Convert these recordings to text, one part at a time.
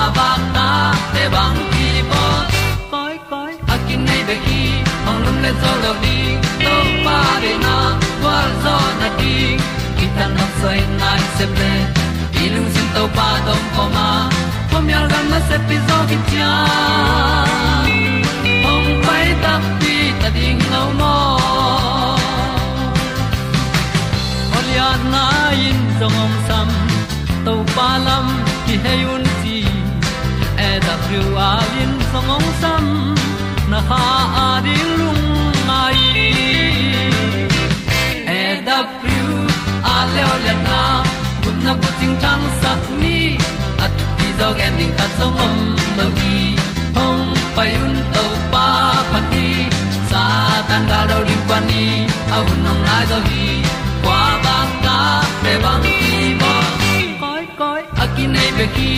kwa ba ta te bang ki bo koi koi a kin nei be ki ong lum le zo lo ni to pa de na kwa zo na ti ki ta na sai nai se ple ilung sin to pa dom ko ma. Pom yal gam na se pi zo ki tia ong pai ta pi ta ding lo mo Olia na in zong om sam to pa lam ki hay un ti e da thru a lin song om sam na ha a di lung mai e da thru a le o le na kun na ko ting tang sat ni at ti dog ending ta song om lo gi hong pai un to pa pa ti sa tan ga do ri pa ni. A un nong lai do gi kwa ba ta pe bang ki bo koi koi a ki nei pe ki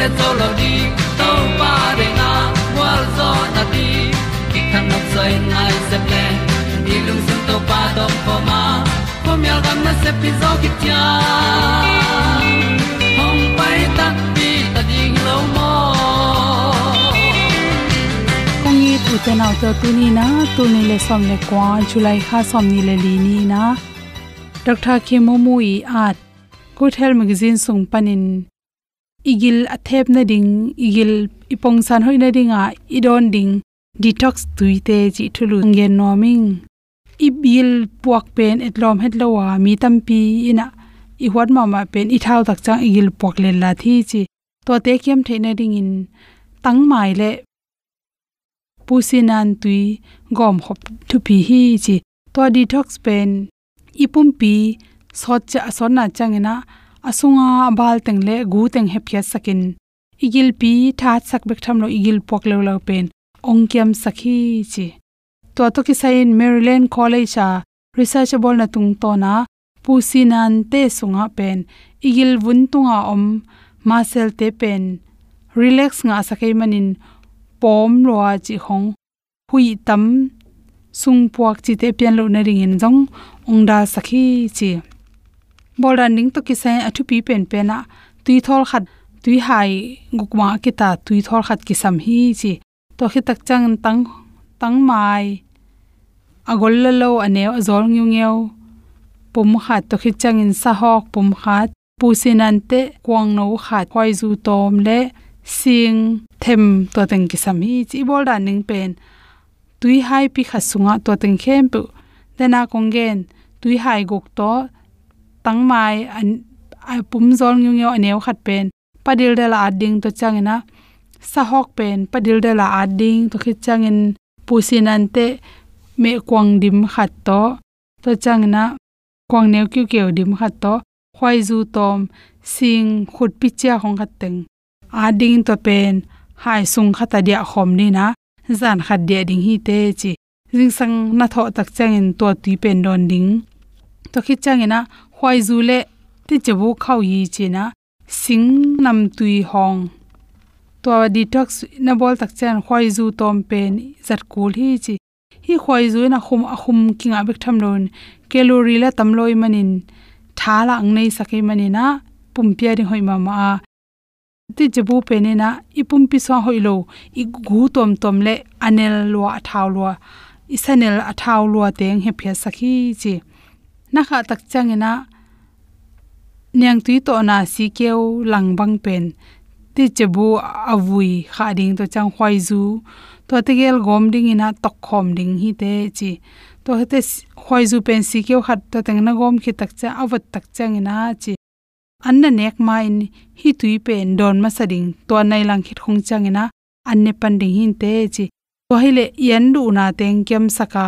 le to lo di to pa de na wa zo na di ki kan nok sai nai se ple ni lung sun to pa do po ma. Po mi al gam na se pi zo ki tia hom pai ta pi ta ding lo mo kong ni tu te na to tu ni na tu ni le som le kwa julai kha som ni le li ni na dr khemo mu i at good health magazine sung panin igil athep na ding, igil ipong san hoi na dinga, idon ding, detox tuite chi thulu nge noming ibil puak pen etlom het lawa mi tampi ina i hwat ma ma pen i thau tak chang igil puak le la thi chi. To te kem theina ding in, tang mai le pusinan tui, gom hop thu pi hi chi. To detox pen ipum pi sot cha son na changena asunga bal teng le gu teng he phya sakin. Igil pi tha sak bek tham lo igil pok lo lo pen. Ongkyam sakhi chi. To to ki sain maryland college a researchable na tung to na pusinan te sunga pen. Igil vun tunga om masel te pen. Relax nga sakai manin pom loa chi hong. Hui tam sung puak chi te pian lo na ring in jong ongda sakhi chi bolan ning to ki sai athu pi pen pena. Tui thol khat, tui hai gukma kita tui thol khat ki sam hi chi. To khi tak chang tang tang mai. Agol la lo ane azol ngiu ngeu pum khat, to khi chang in sa hok, pum khat. Pusinante kwang no khat khoi zu tom le. Sing, them to teng ki sam hi chi. Bol da ning pen. Tui hai pi khasunga to teng khem pu. Dena kongen tui hai gok to tang mai an ai pum zol ngi ngeu aneu khat pen. Padil de la ading to changena sa hok pen, padil de la ading to khi changin pusinante me kwang dim khat to. To changna kwang neu kyu keu dim khat to. Khwai zu tom, sing, khut pi cha hong khat teng. Ading to pen, hai sung khata dia khom ni na. Zan khat dia ding hi te chi. Jing sang na tho tak changin to ti pen don ding. To khi changena khwai zu le ti chebu khau yi che na sing nam tui hong. To detox na bol tak chan khoi zu tom pen zat kul hi chi. Hi khoi zu na khum a khum kinga bek tham lon. Calorie la tamloi manin. Thala ang nei sakai manina. Pumpia ri hoi mama ti jebu penina ipum pi so hoi lo. I gu tom tom le anel lwa thaw lo isanel athaw lo teng he phia sakhi chi na kha tak changena nyang tui to na si keu lang bang pen. Ti chebu avui kha ding to chang khwai zu. To te gel gom ding ina tok khom ding hi te chi. To hete khwai zu pen si keu khat to teng na gom khi tak cha awat tak chang ina chi anna nek ma in hi tui pen don ma sading to nai lang khit khong chang ina anne pan ding hin te chi. To hile yan du na teng kem saka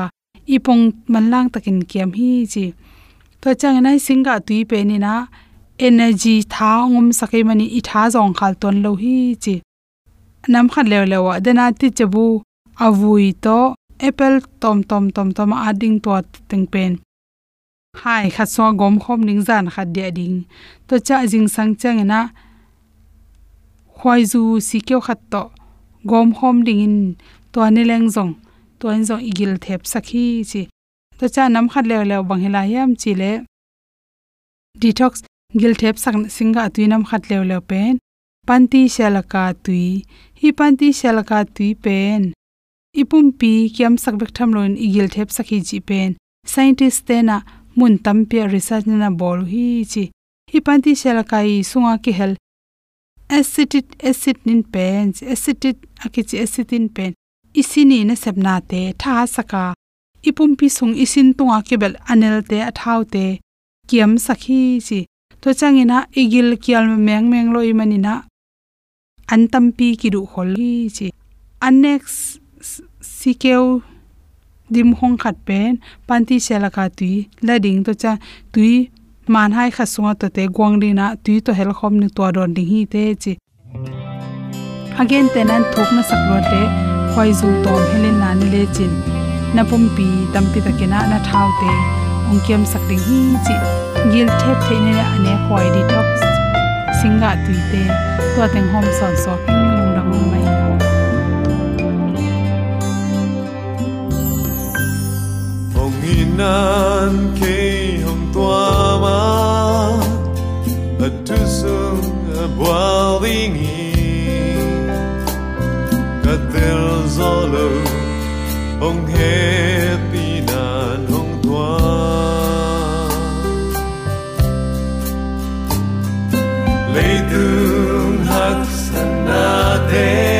ipong manlang takin kem hi chi to chang nai singa tui pe ni na energy tha ngum sakai mani i tha zong khal ton lo hi chi nam khat lew lewa dena ti chabu avui to apple tom tom tom tom adding to ting pen hai khat so gom khom ning zan khat dia ding to cha jing sang chang na khoi zu si kyo khat to gom khom ding in to ani leng zong to en zong igil thep sakhi chi to cha nam khat le le bang hila yam chi le detox gil thep sak singa tuinam khat le le pen. Panti shalaka tui hi panti shalaka tui pen. Ipum pi kyam sak bek tham loin igil thep sakhi chi pen. Scientist te na mun tam pe research na bol hi chi. Hi panti shalaka i sunga ki hel acetic acid nin pen. Acetic akichi nin pen. Isini na sepna te. Tha saka ipum pi sung isin tunga kebel anel te, athau te. Kiam sakhi chi. To changina igil kial meng meng loi manina. Antampi ki du hi chi. Annex sikeu dim hong khat pen, panti selaka tui. Lading to cha tui man hai kha sunga to te. Gwang na tui to hel khom ni to don ding hi te chi. Again, tenan thok na sakro te. Khoi zu tom helin na le chin na pum pi tam pi ta kena na thau te. Ong ongkem sak ding hi chi gil thep the ne ane khoi di detox singa tui te. To teng hom son so king lung dang mai. Hong inan ke hong tua ma. A tu sung a boiling ka tel zolo hong happy nan hong thoa lấy tương hắc sanh na thế.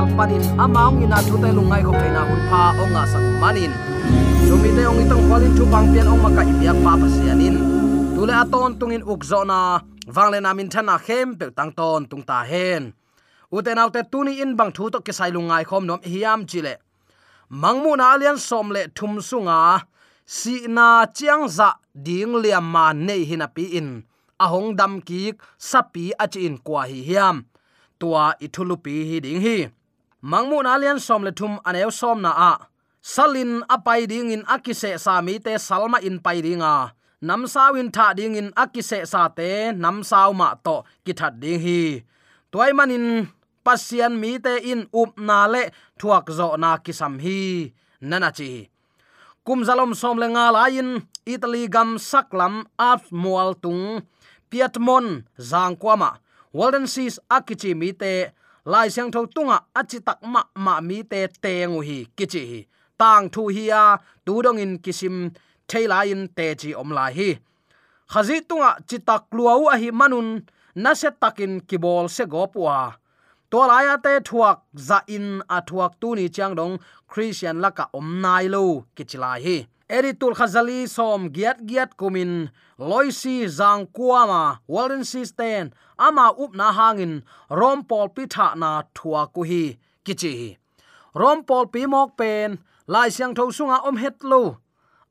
Bang panin amang ina thu te lungai ko peina hun pha onga sak manin. Sumi te ong itong kwalin thu bang pian ong maka ibiak pa pasianin tule aton tungin ukzo na wangle na min thana khem pe tang ton tung ta hen uten autte tuni in bang thu to ke sai lungai khom nom hiam chile. Mangmu na alian som le thum sunga, si na chiang za ding liam ma nei hina pi in. Ahong dam ki sapi achin kwa hi hiam tua ithulupi hi ding hi mangmu na lian som le thum aneu som na a. Salin apai ding in akise sami te salma in pai dinga. Nam sawin tha ding in akise sa te, nam saw ma to ki that ding hi. Toy manin, pasian mi te in up na le, thuak zo na kisam hi. Nana chi. Kum zalom som le nga lain italy gam saklam ap mual tung. Piatmon zangkwama walden seas akichi mi te lai siang tho tunga achi tak ma ma mi te tengu hi kichi hi tang thu hi a tu dong in kisim thaila in te chi om lai hi khazi tunga chitak luau a hi manun na se takin kibol se gopwa to laya te thuak za in a thuak tu ni chang dong, christian laka om nai lo kichilai hi eritul khazali som giat giat kumin loisi zang kuama walden sisten ama up na hangin rompol pitha na thua ku hi kichi rompol rom pi mok pen, lai siang tho sunga om het lo.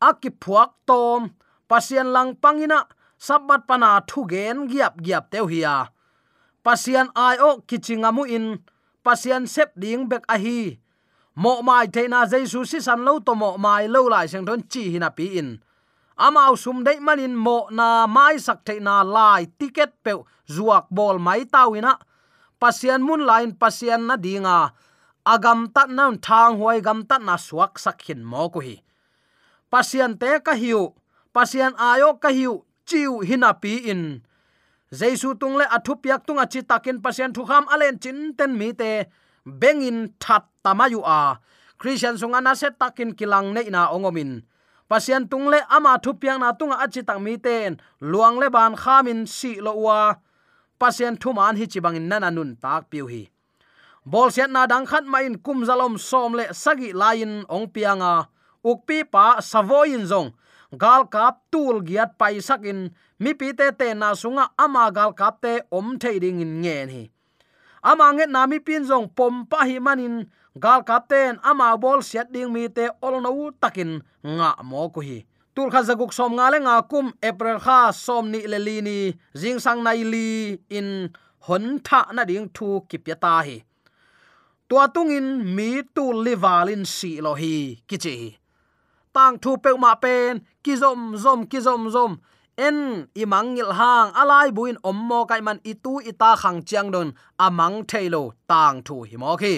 Aki phuak tom, pasien lang pangina sabat pana thu gen giap giap teu hiya pasien ai o kichingamu in, pasien sep ding bek a hi mo mai theina jesu si san lo to mo mai lo lai sang don chi hina pi in. Amao sum dei manin mo na mai sak theina lai ticket pe zuak bol mai tawina pasian mun lain pasian na dinga agam à tat nan thang huai gam tat na suak sakhin mo ko hi. Pasian te ka hiu. Pasian ayo ka hiu. Chiu hina pi in. Jesu tung le athu à piak tung à chi takin pasian thu kham alen chin ten mi te bengin that tamayu a. Christian sunga na se takin kilang nei na ongomin. Pasian tung le ama thu piang na tunga achi tak mi ten. Luang le ban khamin si lo wa pasian thu man hi chibangin nana nun tak piu hi. Bol siat na dang khat ma in kum zalom som le sagi lain ong pianga ukpi pa savoin zong. Gal kap tul giat pai sakin mi pi te te na sunga ama gal kap te om thei ding in ngen hi ama nami na pin jong pom pa hi manin. Gal kap ama bol siat ding mi te ol no takin nga mo ko hi. Tul kha zaguk som nga le nga kum april kha som ni le li ni. Jing sang nai li in hon tha na ding thu kipya ta hi. Tua tungin mi tu livalin si lo hi kichi tang thu pe ma pen, ki zom zom, ki zom zom en imangil hang alai buin ommo kai man itu ita khang chiang don amang thailo tang thu hi mo khi.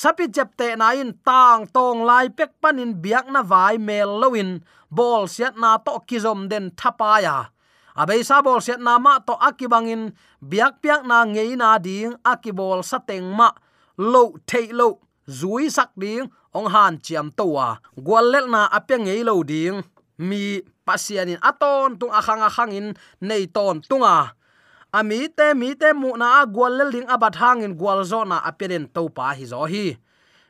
Sapi jep te na in tang tong lai pek panin biak na vai mel loin bol siat na to kizom den thapaya abei sa bol siat na ma to akibangin biak piak na ngei na ding akibol sateng ma, lo thailo zui sak ding, ong han chiam towa gwal lel na apya ngei lo ding mi pasianin aton tung akhang akhang in nei ton tunga. Ami te, mi te mu na gwal lel ding abat hangin gwal zo na aperen to pa hi zo hi.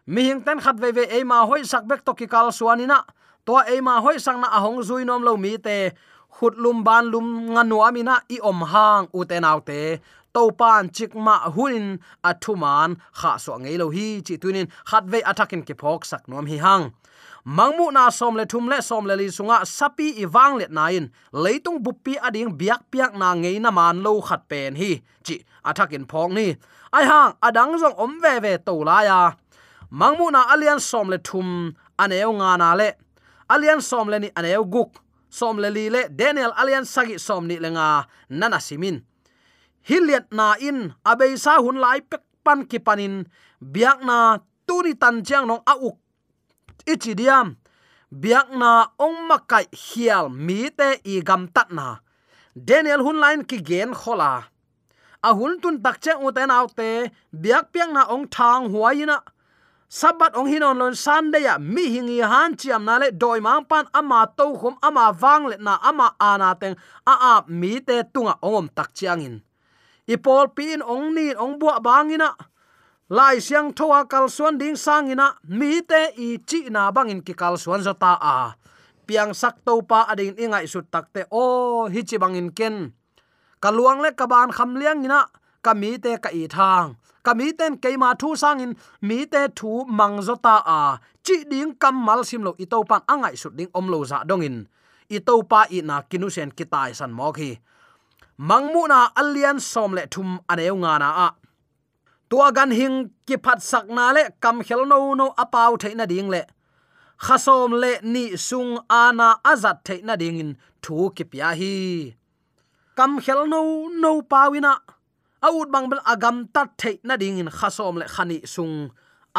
Mi hing ten khat ve ve e ma hoi sak bek to ki kal suanina. To e ma hoi sang na ahong zui nom lo mi te khut lum ban lum nganu amina i om hang u te nau te topan chikma hulin ma athuman kha so ngei lo hi, chi tunin khat ve attacking ki phok sak nom hi hang. Mangmu na som le thum le, som le li sunga, sapi iwang le nain leitung buppi ading biak piak na ngei na man lo khat pen hi. Chi attacking phok ni. Ai hang adang zong om ve ve to la ya. Mangmu na alian som le thum aneu nga na le. Alian som le ni aneu guk. Som le li le, daniel alian sagi som ni lenga nana simin hiliat na in abei sa hun lai pek pan ki panin. Biak na turi tan chang nong a uk. Ichidiam biak na ong makai hial mi te i gam tat na. Daniel hun lain ki gen khola. A hun tun tak che u te nau te, biak piang na ong thang huaina sabat ong hinon lon sunday ya mi hingi han chiam na le doi mang pan ama to khum, ama wang le na, ama ana teng, a a mi te tunga ongom tak chiang in ipol pin ong ni ong bua bangina lai siang thowa kal suan ding sangina mi te i chi na bangin ki kal suan zota a. Piang sak to pa ading ingai su takte o, hi chi bangin ken. Kaluang le kaban kham liang ina. Kami te ka i thang. Kami ten keima thu sangin mi te thu mang zota a. Chi ding kam mal sim lo i to pan angai su ding om lo za dongin i to pa i na kinu sen kitai san mo khi mangmu na alian som le thum aneu nga na a. Tua gan hing ki phat sak na le kam khel no no apau theina ding le. Khasom le ni sung ana azat theina ding in thu ki pya hi. Kam khel no no pawina aut bang bel agam tat theina ding in khasom le khani sung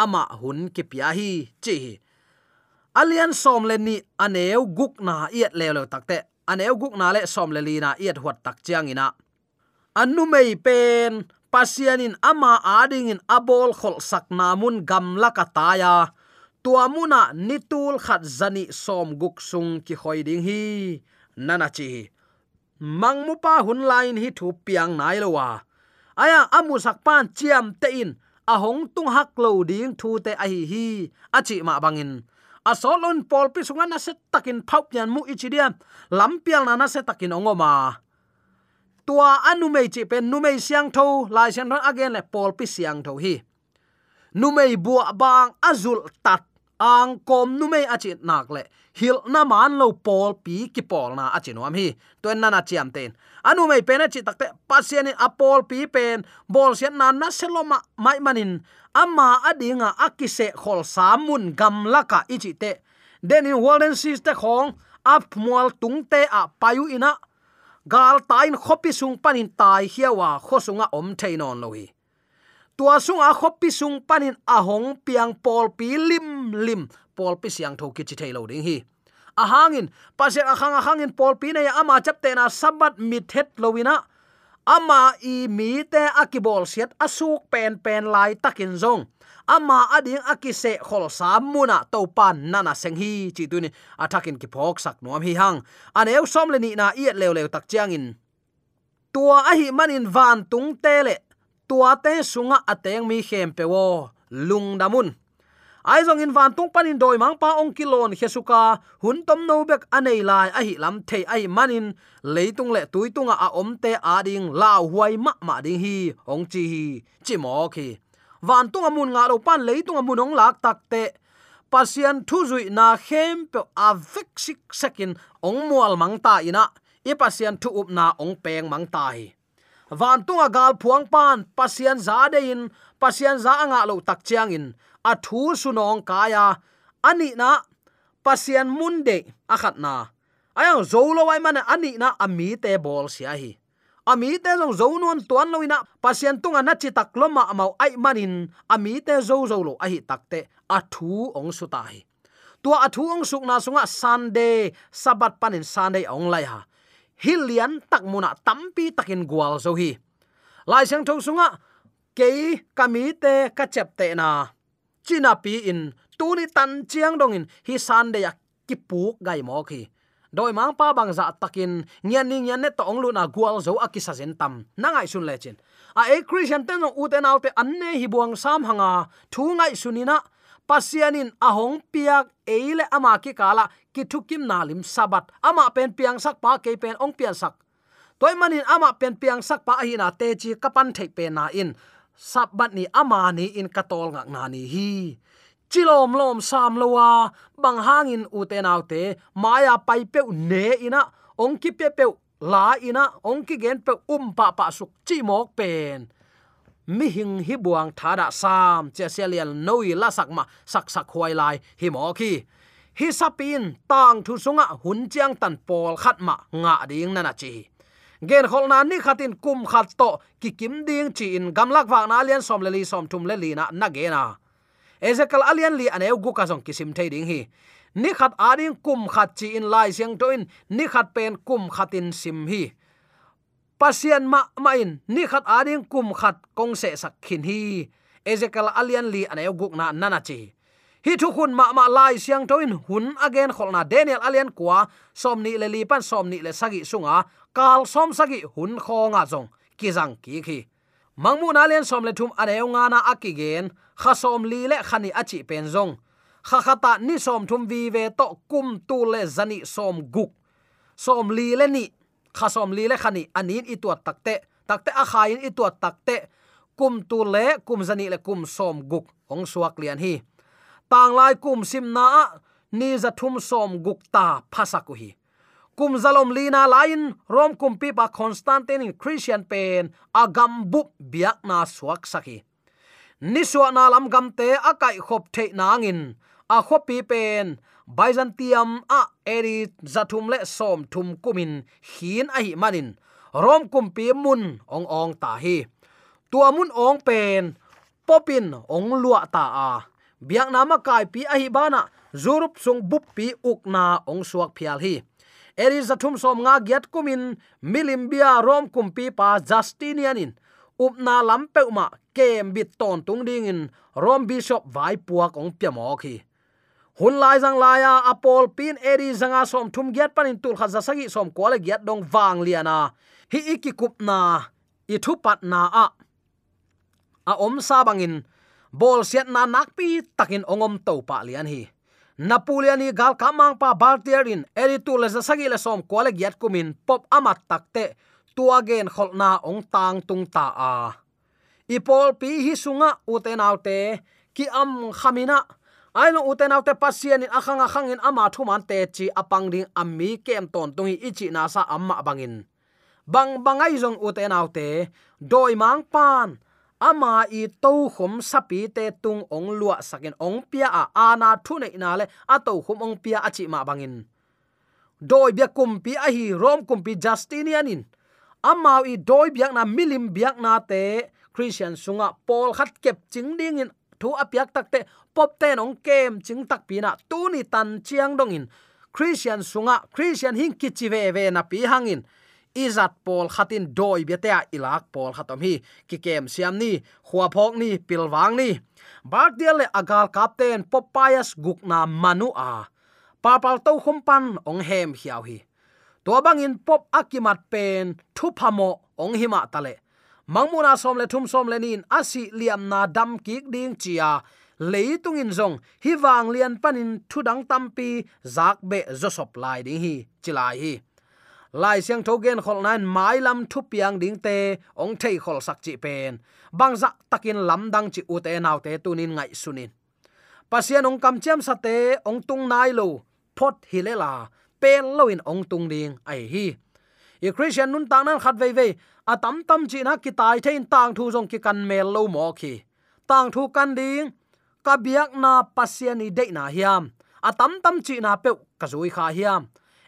ama hun ki pya hi. Chi alian som le ni aneu guk na iet le le takte aneu guk na le som le li na iet huat tak chiang ina anu mei pen pasianin ama adingin abol khol sak namun gam lakataya tuamuna nitul khat zani som guk sung ki khoi ding hi nana chi mangmu pa hun line hi thu piang nai lowa aya amu sak pan chiam te in ahong tung hak lo ding thu te a hi hi achi ma bangin asolon pol pi sunga na se takin phaup yan mu ichidiam lampial na na se takin ongoma tua anu mei chi pen nu mei siang tho, lai sian ron again le pol pi siang tho hi. Nu mei bua bang azul tat, ang kom nu mei achi nak le. Hil na man lo pol pi ki pol na achi nom hi. To na na chiam ten anu mai pena chi takte pasien in apol pi pen bol sian na na seloma mai manin. Ama adinga akise khol samun gam laka ichi te. Denin walden sis te khong, ap mual tung te a payu ina. Gal tain khopi sung panin tai hiawa khosunga om theinon lohi. Tua sung a khopi sung panin ahong piang pol pi lim lim. Pol pi siang tho ki chi thailo ding hi ahangin pasek akhang akhangin pol pi nei ama chapte na sabat mit het lowina. Ama i mi te akibol siat asuk pen pen lai takin zong. Ama ading akise khol samuna to pan nana senghi chi tuni. Athakin ki phok sak nuam hi hang. Aneu som le ni na iet lew lew tak chiang in tua ahi manin van tung te le. Tua te sunga ateng mi khem pe wo, lung damun ai zong in van tung panin doi mang pa ong kilon hesuka hun tom no bek anei lai a hi lam thei ai manin. Leitung le tuitunga a om te a ding. Lao huai ma ma ding hi. Ong chi hi. Chi mo khi. Van tung amun nga lo pan leitung amun ong lak tak te. Pasian thu zui na khem pe a vek sik sekin ong mual mang ta ina. E pasian thu up na ong peng mang ta hi. Van tunga gal phuang pan. Pasian za de in. Pasian za anga lo tak chiang in a thu sunong kaya. Ani na pasian munde akhat na ayang zolo wai mana ani na ami te bol sia hi ami te jong zo non tuan loina pasian tunga na chi tak loma amau ai manin. Ami te zo zo lo a hi takte a thu ong su ta hi tua a thu ong suk na sunga sunday sabat panin sunday ong lai ha hilian tak muna tampi takin gwal zo hi lai sang thong sunga ke kami te ka chep te na china pi in tu ni tan chiang dong in hi de yak ki pu gai mo khi doi mang pa bang za takin ngian ning ngian ne to ong lu na gwal zo akisa zen tam. Nangai sun le chin. A e christian ten u ten nau te an ne hi buang sam hanga thu ngai sunina pasianin ahong piak eile ama ki kala ki thukim nalim sabat ama pen piang sak pa ke pen ong pian sak. Toy manin ama pen piang sak pa hi na te chi kapan thei pe na in sabat ni ama ni in katol ngak na ni hi. Chilom lom sam lowa bang hangin uten autte maya pai pe ne ina ongki pe pe la ina ongki gen pe um pa pa suk chi mok pen. Mi hing hi buang thada sam, che selial noi la sak ma, sak sak huai lai hi mo ki hi sapin tang thu sunga hun chiang tan pol khat ma, nga ding nana chi gen khol na ni khatin kum khat to, ki kim ding chi in gamlak wa na lian som le li som thum le li na na ge na. Ezekal alian li ane gu ka jong kisim thei ding hi. Ni khat ading kum khat chi in lai siang to in, ni khat pen kum khatin sim hi. Pasian ma ma in, ni khat ading kum khat kong se sak khin hi. Ezekal alian li ane gu na nana chi. Hi thu khun ma ma lai siang to in hun again kholna daniel alian kwa somni le li pan somni le sagi sunga kal som sagi hun khonga jong kizang ki khi mangmu na len som le thum aneu nga na akigen kha som li le khani achi pen zong kha khata ni som thum vi ve to kum tu le zani som guk som li le ni kha som li le khani anin i tuat takte takte a khain i tuat takte kum tu le kum zani le kum som guk ong suak lian hi tang lai kum sim na ni za thum som guk ta phasaku hi kum zalom lina lain rom kum pi pa constantine christian pen agam bup biak na suak saki niswa na lam gam te akai khop the nangin a khopi pen byzantium a eri zathum le som thum kumin hin a hi manin rom kum pi mun ong ong ta hi tua mun ong pen popin ong lua ta a biak nama kai pi a hi bana zurup sung bup pi ukna ong suak phial hi. Eri zathum som nga giat kumin milimbia rom kumpi pa justinianin upna lampe uma kem bit ton tung ding in rom bishop vai puak ong piamo khi hun lai zang laya apol pin eri zanga som thum giat panin tul khaza sagi som kwale giat dong wang liana hi iki kup na, i thu pat na a. A om sa bangin bol siat na nakpi takin ongom to pa lian hi. Napoleoni gal kamang pa baltierin eri tu le sagi le som ko le giat kumin pop amat takte Tuagen kholna ong tang tung ta a. Ipol pi hi sunga uten autte ki am khamina. Ailo uten autte pasien in akhang akhang in ama thuman te chi apang ding ammi kem ton tung hi ichi na sa amma bangin. Bang bangai jong uten autte, doi mang pan ama i to khom sapi te tung ong lua sakin ong pia a ana thu nei na le a to khom ong pia a chi ma bangin. Doi bia kum pi a hi, rom kum pi justinianin ama i doi biak na, milim biak na te christian sunga Paul khat kep ching ding in. Thu apiak takte pop ten ong kem ching tak pi na tu ni tan chiang dong in. Christian sunga, christian hing kichi ve ve na pi hangin izat pol khatin doi betea ilak pol khatom hi. Ki kem siam ni khuwa phok ni, pilwang ni. Bardial le agal captain popayas gukna manu a. Papal to khumpan ong hem hiaw hi. To bangin pop akimat pen thu phamo ong hima tale. Mangmuna som le thum som le nin asi liam na dam kik ding chia. Leitung in zong hi wang lian panin thudang tampi zak be zosop lai ding hi. Chilai hi lai siang tho gen khol nan mai lam thu piang ding te, ong thei khol sak chi pen. Bang za takin lam dang chi u te naw te tunin ngai sunin. Pasian ong kam chem sa te, ong tung nai lo, phot hilela pen loin ong tung ding ai hi. I christian nun tang nan khat vei vei, a tam tam chi na ki tai thein tang thu jong ki kan mel lo mo khi tang thu kan ding, ka biak na pasian i de na hiam, a tam tam chi na pe ka zui kha hiam.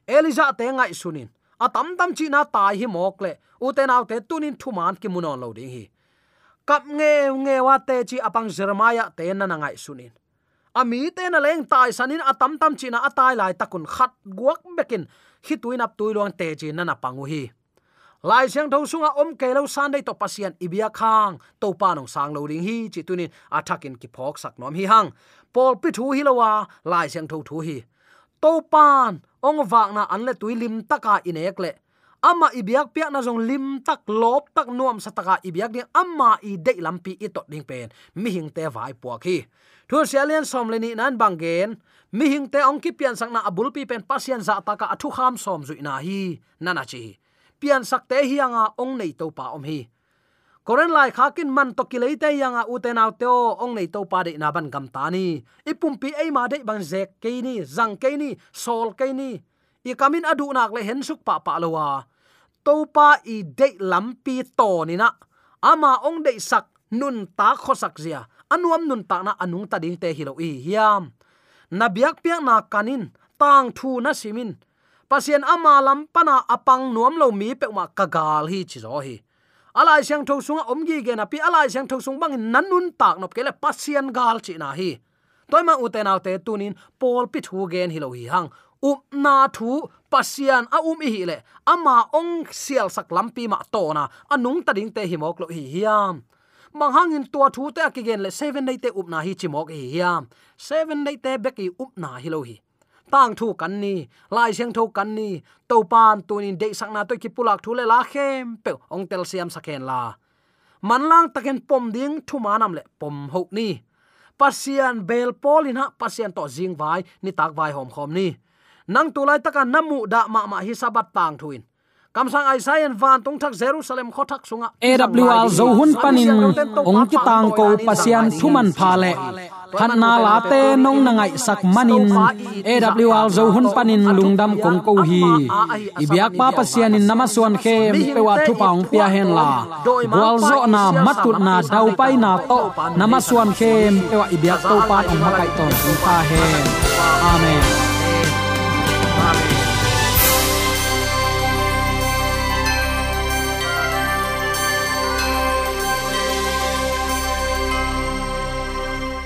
Eliza te ngai sunin. A tam tam chi na tai hi mok le u te naw te tunin thu man ki munon lo ding hi kap nge nge wa te chi apang jeremiah te na na ngai sunin ami te na leng tai sanin atam tam chi na atai lai takun khat guak bekin hi tuin ap tuilong te chi na na pangu hi lai siang tho sunga om ke lo san dei to pasian ibia khang to pa nong sang lo ding hi chi tunin athakin ki phok sak nom hi hang pol pi thu hi lowa lai siang tho thu hi to pan ong wak na an le tuilim taka à, inek le ama ibiak pia na jong lim tak lop tak nuam sataka ibiak à, ni ama i de lampi i tot ding pen mi hing te vai puak hi dạ thu sialian som le ni nan bangen mi hing te ong ki pian sang na abul pi pen pasien za taka athu kham som zui na hi. Nana chi. Pian sak te hi anga ong nei to pa om hi koren lai khakin man to ki leite yanga uten out teo ong nei to pa de na ban gam ta ni. Ipum pi ei ma de bang zek ke ni, zang ke ni, sol ke ni. I kamin adu nak le hen suk pa pa lowa to pa i de lampi to ni na. Ama ong de sak nun ta kho sak zia. Anuam nun ta na anung ta ding te hi lo i hiam. Na biak piak na kanin, tang thu na simin. Pasien ama lam pana apang nuam lo mi pe ma kagal hi chi zo hi alai siang tho sunga omgi ge na pi alai siang tho sung bang nan nun tak nop kele pasien gal chi na hi. Toy ma uten autte tunin pol pi thu gen hi lo hi hang. Up na thu pasian a um hi le ama ong sial sak lampi ma to na anung ta ding te hi mok lo hi hiam mang hangin tua thu te akigen le seven day te up na hi chimok hi hiam Seven day te beki up na hi lo hi tang thu kan ni, lai siang tho kan ni. To pan tunin de sang na to ki pulak thu le la khem. Pe ong tel siam sakhen la. Man lang taken pom ding, thu manam le pom ho ni. Pasian bel polina pasian to jing vai, ni tak vai hom khom ni. Nang tu lai taka namu da ma ma hi sabat tang thuin kam sang ai sai van tung thak jerusalem kho thak sunga. Awl zo hun panin ong ki tang ko pasian thuman pha le. Khat na la te nong na ngai sak manin. Awl zo hun panin lungdam kong ko hi. Ibyak pa pasian in namaswan khem pewa thu paung pia hen la. Wal zo na matut na dau pai na to namaswan khem pewa ibyak to pa ong makai ton. Pa hen. Amen